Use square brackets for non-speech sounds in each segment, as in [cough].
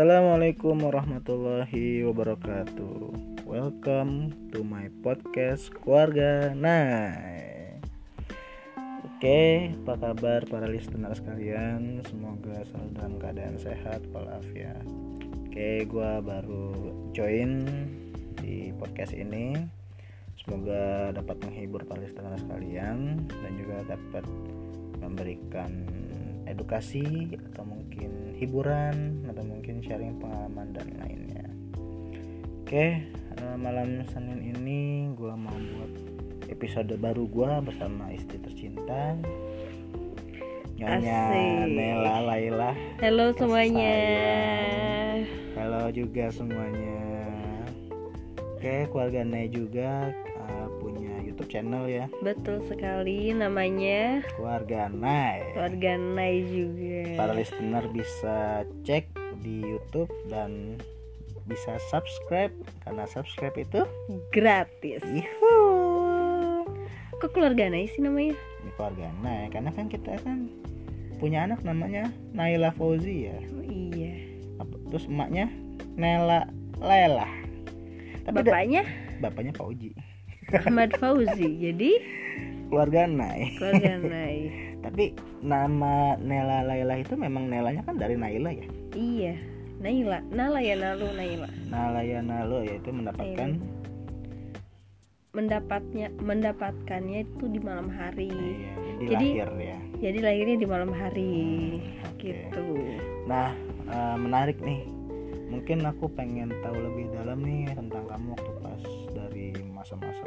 Assalamualaikum warahmatullahi wabarakatuh. Welcome to my podcast keluarga. Nah, oke, apa kabar para listener sekalian? Semoga selalu dalam keadaan sehat walafiat. Oke, gua baru join di podcast ini. Semoga dapat menghibur para listener sekalian dan juga dapat memberikan edukasi atau mungkin hiburan atau mungkin sharing pengalaman dan lainnya. Oke eh, malam Senin ini gue mau buat episode baru gue bersama istri tercinta Nyonya Asik. Nela Laila. Halo semuanya. Halo juga semuanya. Oke keluarga Nela juga YouTube channel ya Betul sekali namanya Keluarga Nai keluarga Nai juga. para listener bisa cek di YouTube dan bisa subscribe karena subscribe itu Gratis. yuhu Kok keluarga Nai sih namanya? ini keluarga Nay karena kan kita kan punya anak namanya Naila Fauzi ya Oh, iya. Apa- terus emaknya Nela Lela tapi Bapaknya bapaknya Fauzi Ahmad Fauzi. Jadi keluarga Nay keluarga [laughs] Nai. tapi nama Nela Lela itu memang Nelanya kan dari Naila ya Iya. Naila, Nala ya Nalu Naila. Nalaya Nalo yaitu mendapatkan Mendapatnya mendapatkannya itu di malam hari. iya, jadi, Jadi- lahir ya Jadi lahirnya di malam hari. Hmm. Gitu. Nah, eh, menarik nih. Mungkin aku pengen tahu lebih dalam nih tentang kamu waktu masa-masa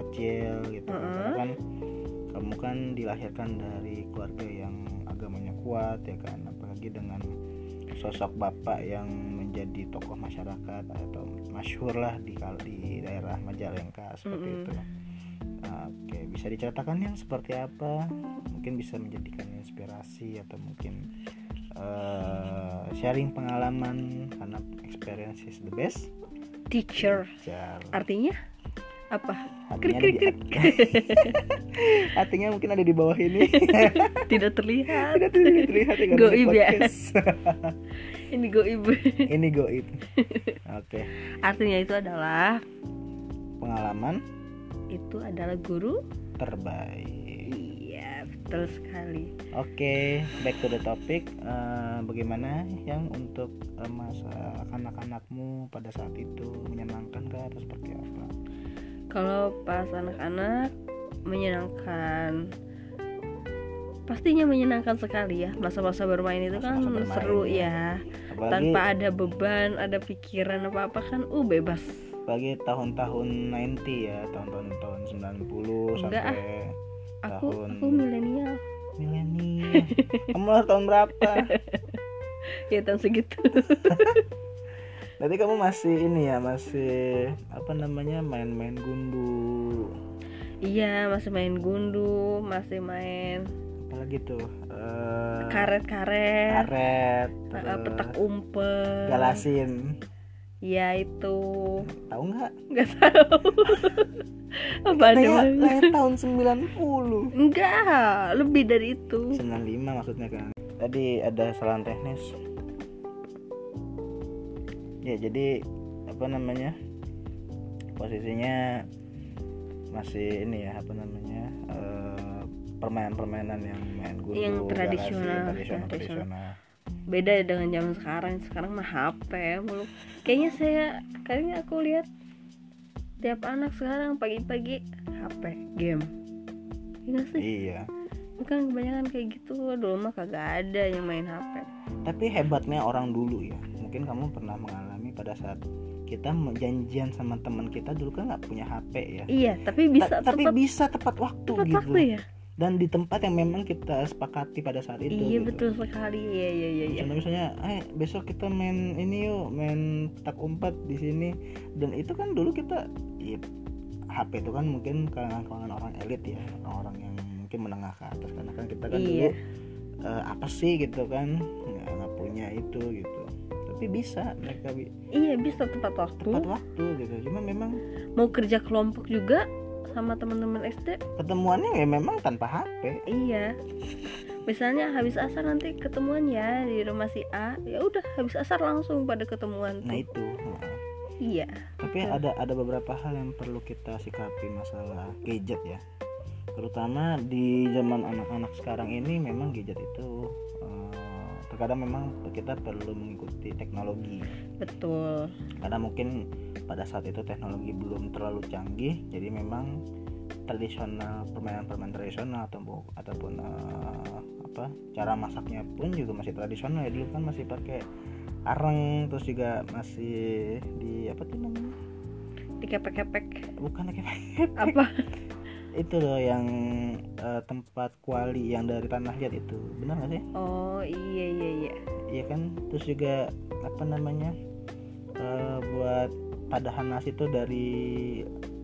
kecil gitu. kan. Mm-mm. Karena kan kamu kan dilahirkan dari keluarga yang agamanya kuat ya kan, apalagi dengan sosok bapak yang menjadi tokoh masyarakat atau masyhur lah di di daerah Majalengka seperti Mm-mm. itu. Nah, Oke, bisa diceritakan yang seperti apa? Mungkin bisa menjadikan inspirasi atau mungkin eh, sharing pengalaman karena experience is the best. Teacher. Jar. Artinya apa? Krik, ada di- [laughs] artinya mungkin ada di bawah ini. [laughs] Tidak terlihat. Tidak terlihat terlihat Goib ya. [laughs] Ini goib. ini goib. Oke, Artinya itu adalah pengalaman itu adalah guru. terbaik. Iya, betul sekali. Oke, back to the topic. Eh, bagaimana yang untuk eh, masa anak-anakmu pada saat itu menyenangkan atau seperti apa? Kalau pas anak-anak menyenangkan pastinya menyenangkan sekali ya masa-masa bermain itu kan Masa-masa bermain, seru ya. ya Apalagi, tanpa ada beban ada pikiran apa apa kan uh bebas apalagi tahun-tahun 90 ya, tahun-tahun tahun 90 Enggak, sampai aku tahun aku milenial milenial. Kamu tahun berapa? [laughs] ya tahun segitu [laughs] Berarti kamu masih ini ya, masih apa namanya main-main gundu. iya masih main gundu masih main Apalagi tuh? Eh, karet-karet karet, eh, terus petak umpet galasin. ya itu Tahu nggak? nggak tahu [laughs] apa namanya lahir tahun 90 enggak lebih dari itu 95 maksudnya kan Tadi ada kesalahan teknis Ya jadi Apa namanya Posisinya Masih ini ya Apa namanya eh, Permainan-permainan yang main gundu Yang tradisional, tradisional, tradisional. tradisional. beda dengan zaman sekarang. Sekarang mah HP mulu. Kayaknya saya kayaknya aku lihat tiap anak sekarang pagi-pagi HP game. Iya sih? Iya. Kan kebanyakan kayak gitu. Dulu mah kagak ada yang main HP Tapi hebatnya orang dulu ya. Mungkin kamu pernah mengalami pada saat kita janjian sama teman kita dulu kan nggak punya HP ya iya tapi bisa Ta- tapi tepat bisa tepat waktu tepat gitu waktu ya dan di tempat yang memang kita sepakati pada saat itu iya gitu. betul sekali iya iya iya iya Contoh misalnya, eh besok kita main ini yuk, main petak umpet di sini. Dan itu kan dulu kita, ya, HP itu kan mungkin kalangan-kalangan orang elit ya, orang yang mungkin menengah ke atas. Karena kan kita kan Iya. dulu eh, apa sih gitu kan, nggak, nggak punya itu gitu. Tapi bisa. Mereka bi- iya bisa tepat waktu. Tepat waktu gitu. Cuma memang mau kerja kelompok juga sama teman-teman SD ketemuannya ya memang tanpa HP iya. Misalnya habis asar nanti ketemuan ya di rumah si A. Ya udah habis asar langsung pada ketemuan nah tuh. itu. Heeh. iya. Tapi Betul. ada ada beberapa hal yang perlu kita sikapi masalah gadget ya. Terutama di zaman anak-anak sekarang ini memang gadget itu eh, terkadang memang kita perlu mengikuti teknologi. Betul. Karena mungkin pada saat itu teknologi belum terlalu canggih jadi memang tradisional permainan-permainan tradisional atau ataupun eh, apa cara masaknya pun juga masih tradisional. Ya dulu kan masih pakai areng terus juga masih di apa tuh namanya? Dikepek-kepek. Bukan kayak apa [laughs] itu loh yang eh, tempat kuali yang dari tanah liat itu. Benar gak sih? Oh iya iya iya. Iya kan? Terus juga apa namanya eh, buat padahan nasi itu dari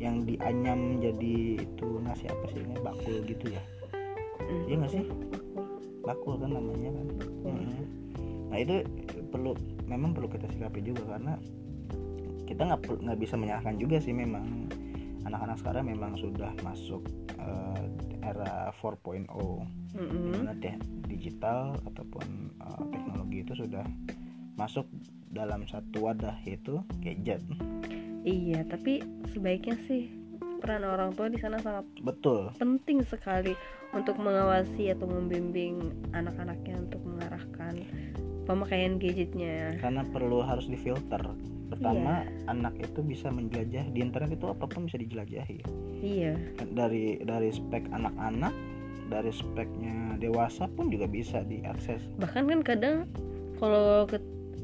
yang dianyam jadi itu nasi apa sih ini bakul gitu ya? Hmm, iya nggak sih? Bakul, kan namanya kan? Bakul. Mm. nah itu perlu memang perlu kita sikapi juga karena kita nggak nggak bisa menyalahkan juga sih memang anak-anak sekarang memang sudah masuk eh, era 4.0 Mm-mm. di mana teh digital ataupun uh, teknologi itu sudah masuk dalam satu wadah yaitu gadget. Iya tapi sebaiknya sih peran orang tua di sana sangat betul. penting sekali untuk mengawasi atau membimbing anak-anaknya untuk mengarahkan pemakaian gadgetnya. Karena perlu harus difilter pertama anak itu bisa menjelajah di internet itu apa pun bisa dijelajahi. Iya. Dari dari spek anak-anak dari speknya dewasa pun juga bisa diakses. Bahkan kan kadang kalau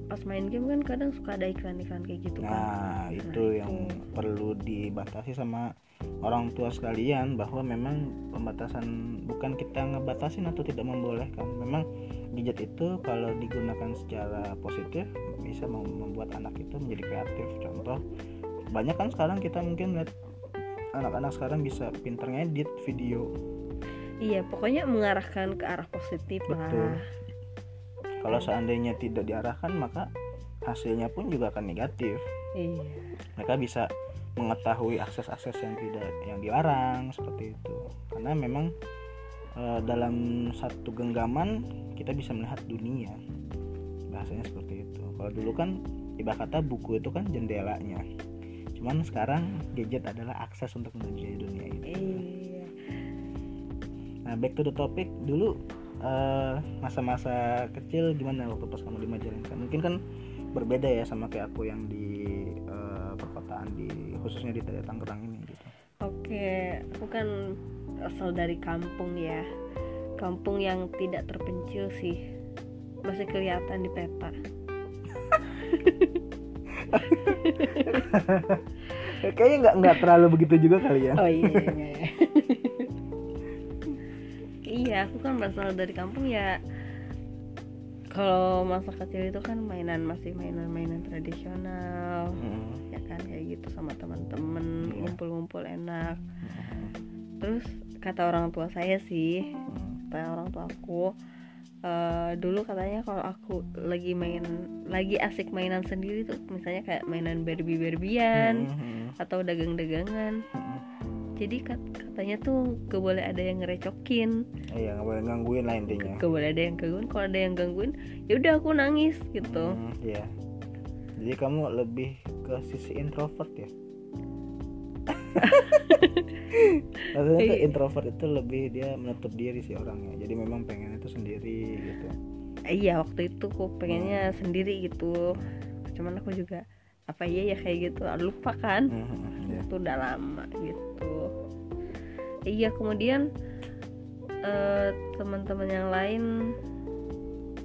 pas main game kan kadang suka ada iklan-iklan kayak gitu kan. Nah itu Nah, yang itu. perlu dibatasi sama orang tua sekalian bahwa memang pembatasan bukan kita ngebatasin atau tidak membolehkan. Memang gadget itu kalau digunakan secara positif bisa mem- membuat anak itu menjadi kreatif. Contoh banyak kan sekarang kita mungkin lihat anak-anak sekarang bisa pinter ngedit video. Iya pokoknya mengarahkan ke arah positif Betul. lah kalau seandainya tidak diarahkan maka hasilnya pun juga akan negatif. Iya. Mereka bisa mengetahui akses-akses yang tidak yang dilarang seperti itu. Karena memang eh, dalam satu genggaman kita bisa melihat dunia. Bahasanya seperti itu. Kalau dulu kan ibarat kata buku itu kan jendelanya. Cuman sekarang gadget adalah akses untuk menjadi dunia itu iya. Nah back to the topic. Dulu eh, masa-masa kecil gimana waktu pas kamu di Majalengka mungkin kan berbeda ya sama kayak aku yang di eh, perkotaan di khususnya di Tangerang ini gitu. Oke aku kan asal dari kampung ya. Kampung yang tidak terpencil sih. Masih kelihatan di peta. Ya, [laughs] kayaknya nggak nggak terlalu begitu juga kali ya. Oh iya iya iya aku kan berasal dari kampung ya. Kalau masa kecil itu kan mainan masih mainan-mainan tradisional Mm, ya kan kayak gitu sama teman-teman Iya. ngumpul-ngumpul enak. Mm, terus kata orang tua saya sih kata orang tua aku eh, dulu katanya kalau aku lagi main lagi asik mainan sendiri tuh misalnya kayak mainan Barbie Barbian Mm, mm, atau dagang-dagangan. Mm. Jadi kat- katanya tuh gak boleh ada yang ngerecokin. Iya nggak boleh gangguin lah intinya. Gak boleh ada yang gangguin kalau ada yang gangguin ya udah aku nangis gitu. Mm, iya. Jadi kamu lebih ke sisi introvert ya? [laughs] Maksudnya tuh Iya. introvert itu lebih dia menutup diri sih orangnya. Jadi memang pengen itu sendiri gitu. Iya waktu itu aku pengennya sendiri gitu. Cuman aku juga apa iya ya kayak gitu. Ah, lupa kan? Mhm, iya. itu udah lama gitu. Iya kemudian eh, teman-teman yang lain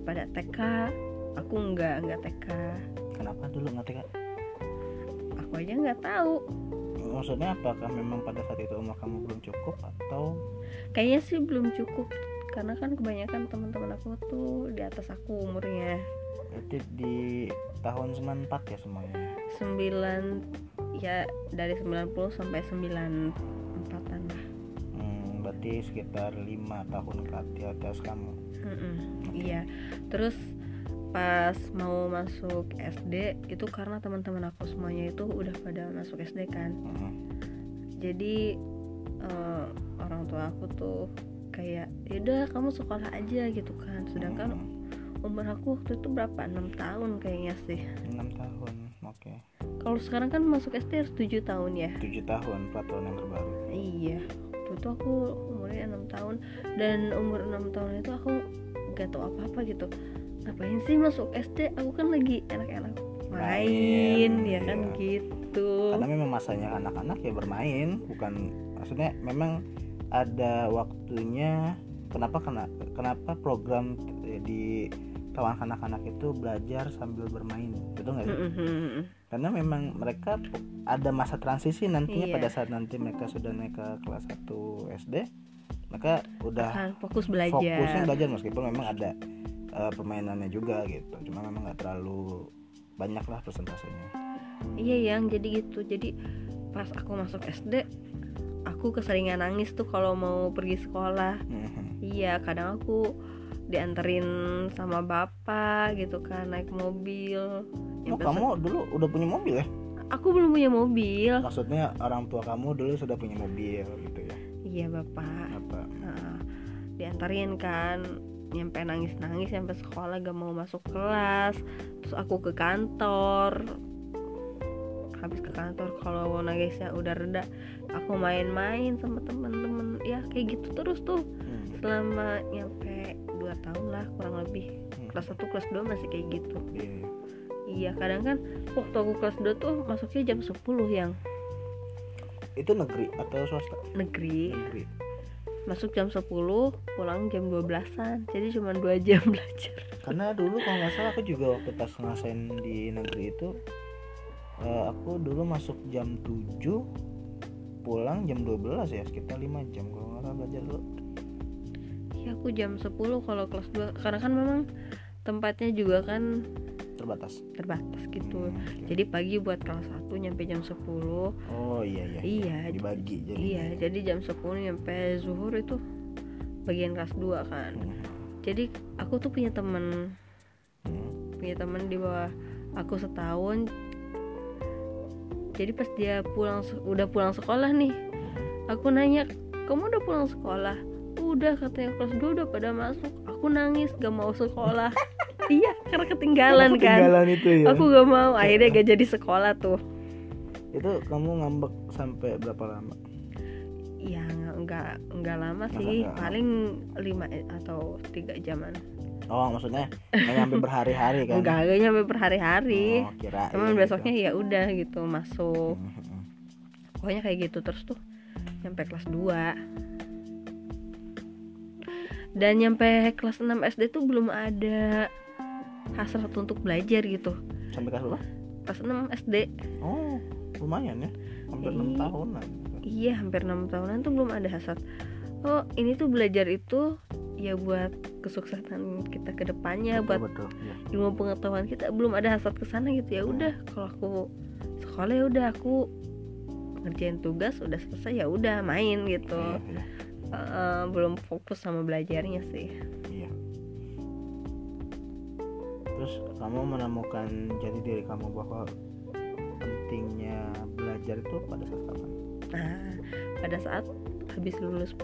pada TK aku nggak nggak TK Kenapa dulu ngerti kak? aku aja nggak tahu. Maksudnya apakah memang pada saat itu umur kamu belum cukup atau? Kayaknya sih belum cukup karena kan kebanyakan teman-teman aku tuh di atas aku umurnya Berarti di tahun 94 ya semuanya? 9 ya dari 90 sampai 94an lah. Hmm, Berarti sekitar lima tahun ke di atas kamu. Mm-mm, iya. Terus pas mau masuk SD itu karena teman-teman aku semuanya itu udah pada masuk SD kan. Mhm. jadi eh, orang tua aku tuh kayak yaudah kamu sekolah aja gitu kan. Sedangkan Hmm, umur aku waktu itu berapa? Enam tahun kayaknya sih. Enam tahun oke. Kalau sekarang kan masuk SD harus 7 tahun ya? Tujuh tahun peraturan yang terbaru. Iya waktu itu aku umurnya enam tahun. Dan umur enam tahun itu aku gak tahu apa apa gitu. Ngapain sih masuk SD aku kan lagi enak-enak main, Main, ya kan? iya. gitu. Karena memang masanya anak-anak ya bermain bukan maksudnya memang ada waktunya kenapa kena kenapa program di taman kanak-kanak itu belajar sambil bermain betul nggak sih? Mm-mm. karena memang mereka ada masa transisi nantinya Iya. pada saat nanti mereka sudah naik ke kelas 1 SD mereka udah akan fokus fokusnya belajar belajar meskipun memang ada eh, permainannya juga gitu. Cuma memang nggak terlalu banyak lah persentasenya. Iya yang jadi gitu. Jadi pas aku masuk SD aku keseringan nangis tuh kalau mau pergi sekolah Mhm. iya kadang aku dianterin sama bapak gitu kan naik mobil Oh, Nyampe kamu dulu udah punya mobil ya? aku belum punya mobil Maksudnya orang tua kamu dulu sudah punya mobil gitu ya? iya bapak Apa? Nah, diantarin kan nyampe nangis nangis sampai sekolah gak mau masuk kelas terus aku ke kantor habis ke kantor kalau nangisnya udah reda aku main-main sama temen-temen ya kayak gitu terus tuh Hmm. selama nyampe 2 tahun lah kurang lebih Hmm. kelas 1 kelas 2 masih kayak gitu Iya, iya. iya kadang kan waktu aku kelas 2 tuh masuknya jam 10 yang Itu negeri atau swasta? negeri Negeri. masuk jam 10 pulang jam 12an jadi cuma 2 jam [laughs] belajar Karena dulu kalau nggak salah aku juga waktu pas ngerasain di negeri itu eh, aku dulu masuk jam 7 pulang jam 12 ya sekitar 5 jam kalau nggak salah belajar dulu. ya aku jam 10 kalau kelas 2 karena kan memang tempatnya juga kan Terbatas. terbatas gitu Hmm, oke. jadi pagi buat kelas 1 nyampe jam 10 Oh iya iya. Iya, Dibagi jadi. iya jadi jam 10 nyampe zuhur itu bagian kelas 2 kan Hmm. jadi aku tuh punya temen Hmm. punya temen di bawah aku setahun jadi pas dia pulang udah pulang sekolah nih aku nanya kamu udah pulang sekolah? Udah katanya. Kelas 2 udah pada masuk. Aku nangis gak mau sekolah. [laughs] Iya karena ketinggalan kan. Ketinggalan itu ya. aku gak mau akhirnya gak jadi sekolah tuh. Itu kamu ngambek sampai berapa lama? ya nggak nggak lama Masa sih. paling lima atau tiga jaman Oh maksudnya nggak nyampe berhari-hari kan? enggak enggak nyampe berhari-hari Oh, kirain cuman gitu. besoknya ya udah gitu masuk Hmm, hmm, hmm. pokoknya kayak gitu terus tuh nyampe kelas 2 dan nyampe kelas 6 SD tuh belum ada hasrat untuk belajar gitu Sampai kelas berapa? kelas 6 SD Oh, lumayan ya. Hampir enam Iya. tahunan. iya hampir 6 tahunan tuh belum ada hasrat oh ini tuh belajar itu ya buat kesuksesan kita ke depannya buat betul, betul. Iya. ilmu pengetahuan kita belum ada hasrat ke sana gitu ya udah kalau aku sekolah ya udah aku ngerjain tugas udah selesai ya udah main gitu Iya, iya, Eh, belum fokus sama belajarnya sih iya. Terus kamu menemukan jati diri kamu bahwa pentingnya belajar itu pada saat kapan? nah pada saat habis lulus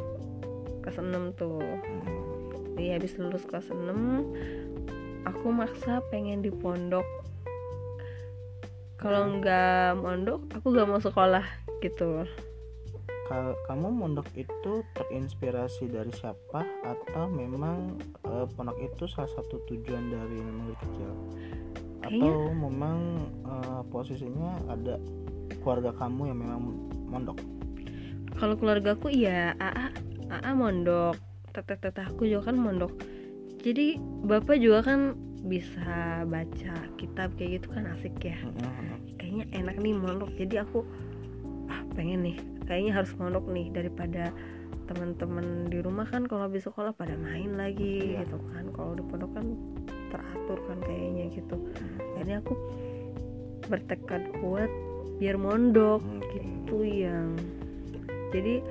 kelas 6 tuh Hmm. Jadi habis lulus kelas 6 aku maksa pengen di pondok. Kalau nggak mondok aku nggak mau sekolah gitu. Ka- kamu mondok itu terinspirasi dari siapa? Atau memang eh, pondok itu salah satu tujuan dari memang dari kecil atau memang eh, posisinya ada keluarga kamu yang memang mondok? Kalau keluargaku ya AA AA mondok teteh-teteh aku juga kan mondok. Jadi bapak juga kan bisa baca kitab kayak gitu kan asik ya. Mm-mm. kayaknya enak nih mondok. Jadi aku ah pengen nih. Kayaknya harus mondok nih daripada teman-teman di rumah kan kalau habis sekolah pada main lagi Iya. gitu kan. Kalau di pondok kan teratur kan kayaknya gitu. Akhirnya aku bertekad kuat biar mondok gitu yang jadi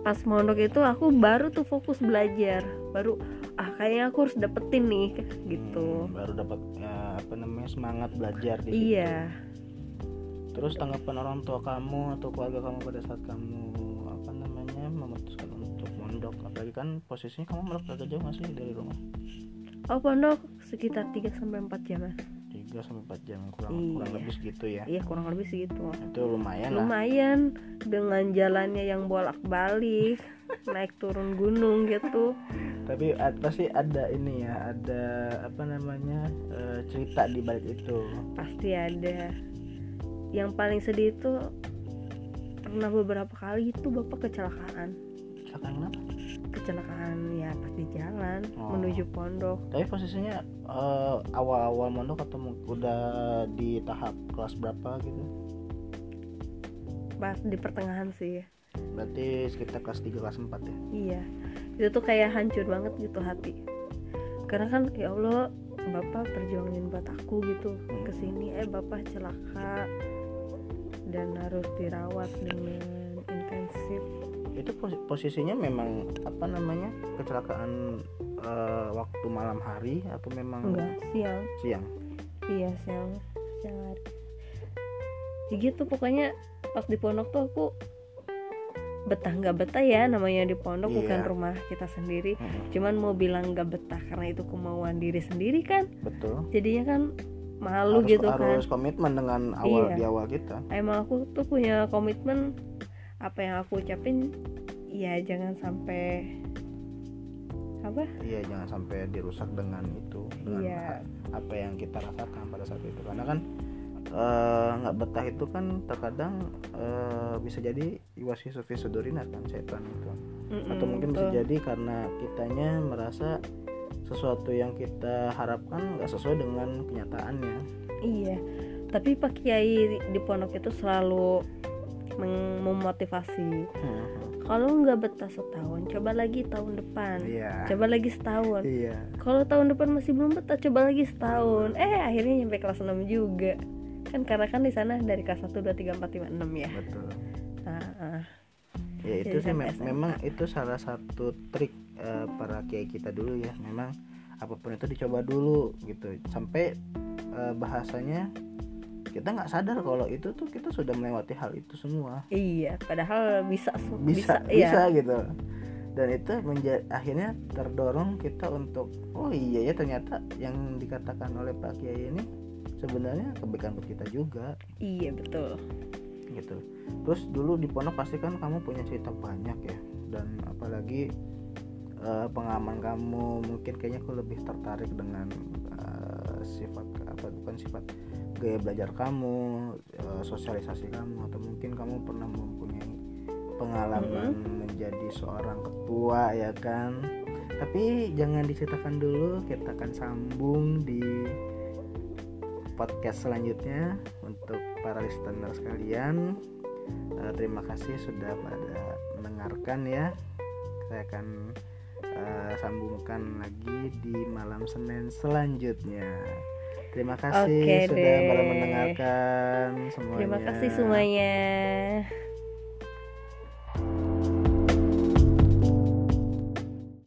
pas mondok itu aku baru tuh fokus belajar. Baru ah kayaknya aku harus dapetin nih gitu. Hmm, baru dapat ya, apa namanya semangat belajar di situ. iya. Terus tanggapan orang tua kamu atau keluarga kamu pada saat kamu apa namanya pondok apalagi kan posisinya kamu malah agak jauh nggak sih dari rumah? Oh pondok sekitar 3 sampai 4 jam 3 sampai 4 jam kurang Iya. kurang lebih segitu ya. Iya kurang lebih segitu. Itu lumayan lah. Lumayan dengan jalannya yang bolak-balik [laughs] naik turun gunung gitu. Tapi pasti ada ini ya ada apa namanya eh, cerita di balik itu. Pasti ada. Yang paling sedih itu pernah beberapa kali itu bapak kecelakaan. Kecelakaan kenapa kecelakaan ya pas di jalan Oh. menuju pondok. Tapi posisinya eh, awal-awal mondok atau udah di tahap kelas berapa gitu? Pas di pertengahan sih. Berarti sekitar kelas 3 kelas 4 ya? Iya. Itu tuh kayak hancur banget gitu hati. Karena kan ya Allah bapak perjuangin buat aku gitu. Hmm. ke sini eh bapak celaka dan harus dirawat dengan intensif itu pos- posisinya memang apa namanya kecelakaan eh, waktu malam hari atau memang enggak siang. Siang. Iya siang. Siang hari. Ya gitu pokoknya pas di pondok tuh aku betah nggak betah ya namanya di pondok Iya. bukan rumah kita sendiri. Mm-mm, cuman mau bilang nggak betah karena itu kemauan diri sendiri kan. Betul. Jadinya kan malu harus, gitu harus kan komitmen dengan awal Iya. di awal kita. Emang aku tuh punya komitmen apa yang aku ucapin ya jangan sampai apa iya jangan sampai dirusak dengan itu dengan Iya. apa yang kita rasakan pada saat itu karena kan eh, nggak betah itu kan terkadang eh, bisa jadi iwasi sufi sudurina kan setan itu Mm-mm, atau mungkin bisa betul. jadi karena kitanya merasa sesuatu yang kita harapkan nggak sesuai dengan kenyataannya Iya, tapi Pak Kiai di- pondok itu selalu memotivasi. Hmm, Kalau nggak betah setahun, coba lagi tahun depan. iya Coba lagi setahun. iya Kalau tahun depan masih belum betah, coba lagi setahun. Eh, akhirnya nyampe kelas 6 juga. Kan karena kan di sana dari kelas 1 2 3 4 5 6 ya. betul Ah, ah. ya itu Jadi sih me- SMA. memang itu salah satu trik eh, para kiai kita dulu ya memang apa pun itu dicoba dulu gitu sampai eh, bahasanya kita nggak sadar kalau itu tuh kita sudah melewati hal itu semua. Iya, padahal bisa su- bisa iya. bisa gitu. Dan itu menja- akhirnya terdorong kita untuk oh iya ya ternyata yang dikatakan oleh Pak Kiai ini sebenarnya kebaikan buat kita juga. Iya, betul. gitu. Terus dulu di pondok pasti kan kamu punya cerita banyak ya. Dan apalagi eh, pengalaman kamu mungkin kayaknya aku lebih tertarik dengan eh, sifat apa bukan sifat gaya belajar kamu eh, sosialisasi kamu atau mungkin kamu pernah mempunyai pengalaman menjadi seorang ketua ya kan? Tapi jangan diceritakan dulu kita akan sambung di podcast selanjutnya untuk para listener sekalian. Eh, terima kasih sudah pada mendengarkan ya. Saya akan eh, sambungkan lagi di malam Senin selanjutnya terima kasih Oke sudah deh. mendengarkan semuanya Terima kasih semuanya.